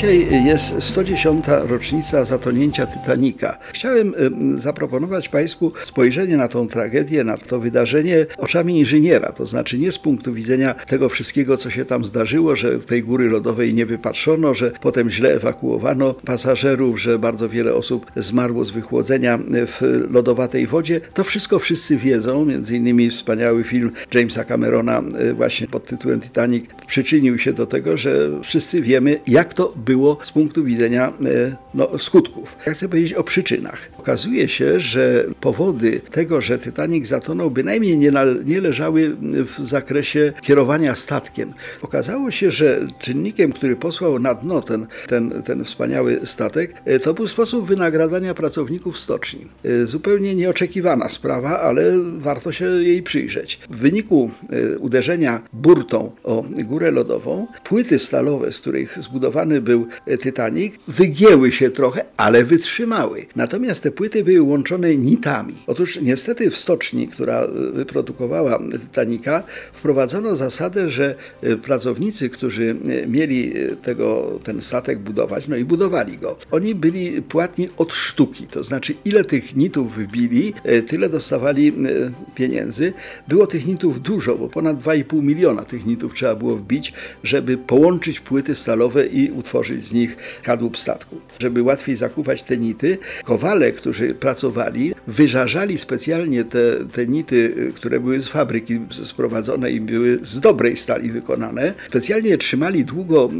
Dzisiaj jest 110. rocznica zatonięcia Titanica. Chciałem em, zaproponować Państwu spojrzenie na tą tragedię, na to wydarzenie oczami inżyniera, to znaczy nie z punktu widzenia tego wszystkiego, co się tam zdarzyło, że tej góry lodowej nie wypatrzono, że potem źle ewakuowano pasażerów, że bardzo wiele osób zmarło z wychłodzenia w lodowatej wodzie. To wszystko wszyscy wiedzą, między innymi wspaniały film Jamesa Camerona e, właśnie pod tytułem Titanic przyczynił się do tego, że wszyscy wiemy, jak to było z punktu widzenia e, no, skutków. Ja chcę powiedzieć o przyczynach. Okazuje się, że powody tego, że Titanic zatonął, bynajmniej nie, na, nie leżały w zakresie kierowania statkiem. Okazało się, że czynnikiem, który posłał na dno ten, ten, ten wspaniały statek, e, to był sposób wynagradzania pracowników stoczni. E, Zupełnie nieoczekiwana sprawa, ale warto się jej przyjrzeć. W wyniku uderzenia burtą o górę lodową, płyty stalowe, z których zbudowany był Titanic, wygięły się trochę, ale wytrzymały. Natomiast te płyty były łączone nitami. Otóż niestety w stoczni, która wyprodukowała Titanica, wprowadzono zasadę, że e, pracownicy, którzy e, mieli e, tego, ten statek budować, no i budowali go, oni byli płatni od sztuki, to znaczy ile tych nitów wybili, tyle dostawali pieniędzy. Było tych nitów dużo, bo ponad 2,5 miliona tych nitów trzeba było wbić, żeby połączyć płyty stalowe i utworzyć z nich kadłub statku. Żeby łatwiej zakuwać te nity, kowale, którzy pracowali, wyżarzali specjalnie te, te nity, które były z fabryki sprowadzone i były z dobrej stali wykonane. Specjalnie trzymali długo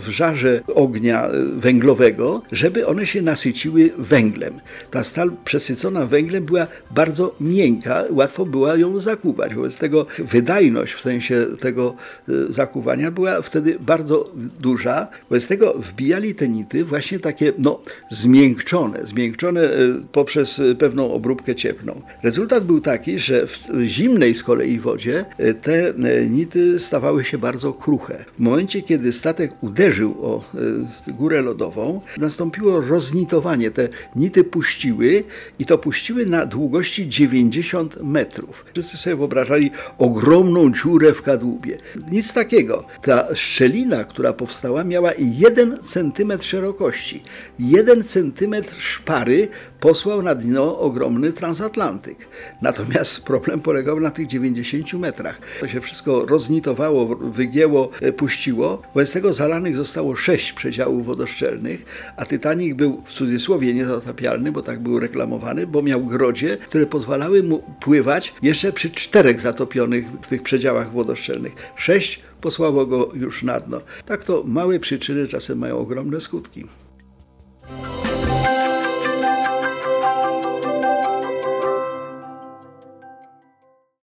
w żarze ognia węglowego, żeby one się nasyciły węglem. Ta stal przesycona węglem była bardzo miękka, łatwo było ją zakuwać. Wobec tego wydajność w sensie tego zakuwania była wtedy bardzo duża. Wobec tego wbijali te nity właśnie takie no, zmiękczone, zmiękczone e, poprzez pewną obróbkę cieplną. Rezultat był taki, że w zimnej z kolei wodzie e, te e, nity stawały się bardzo kruche. W momencie, kiedy statek uderzył o górę lodową, nastąpiło roznitowanie. Te nity puściły i to puściły na długości 90 metrów. Wszyscy sobie wyobrażali ogromną dziurę w kadłubie. Nic takiego. Ta szczelina, która powstała, miała 1 centymetr szerokości. 1 centymetr szpary posłał na dno ogromny transatlantyk. Natomiast problem polegał na tych 90 metrach. To się wszystko roznitowało, wygięło, e, puściło. Wobec tego zalanych zostało sześć przedziałów wodoszczelnych, a Titanic był w cudzysłowie niezatapialny, bo tak był reklamowany, bo miał grodzie, które pozwalały mu pływać jeszcze przy czterech zatopionych w tych przedziałach wodoszczelnych. Sześć posłało go już na dno. Tak to małe przyczyny czasem mają ogromne skutki.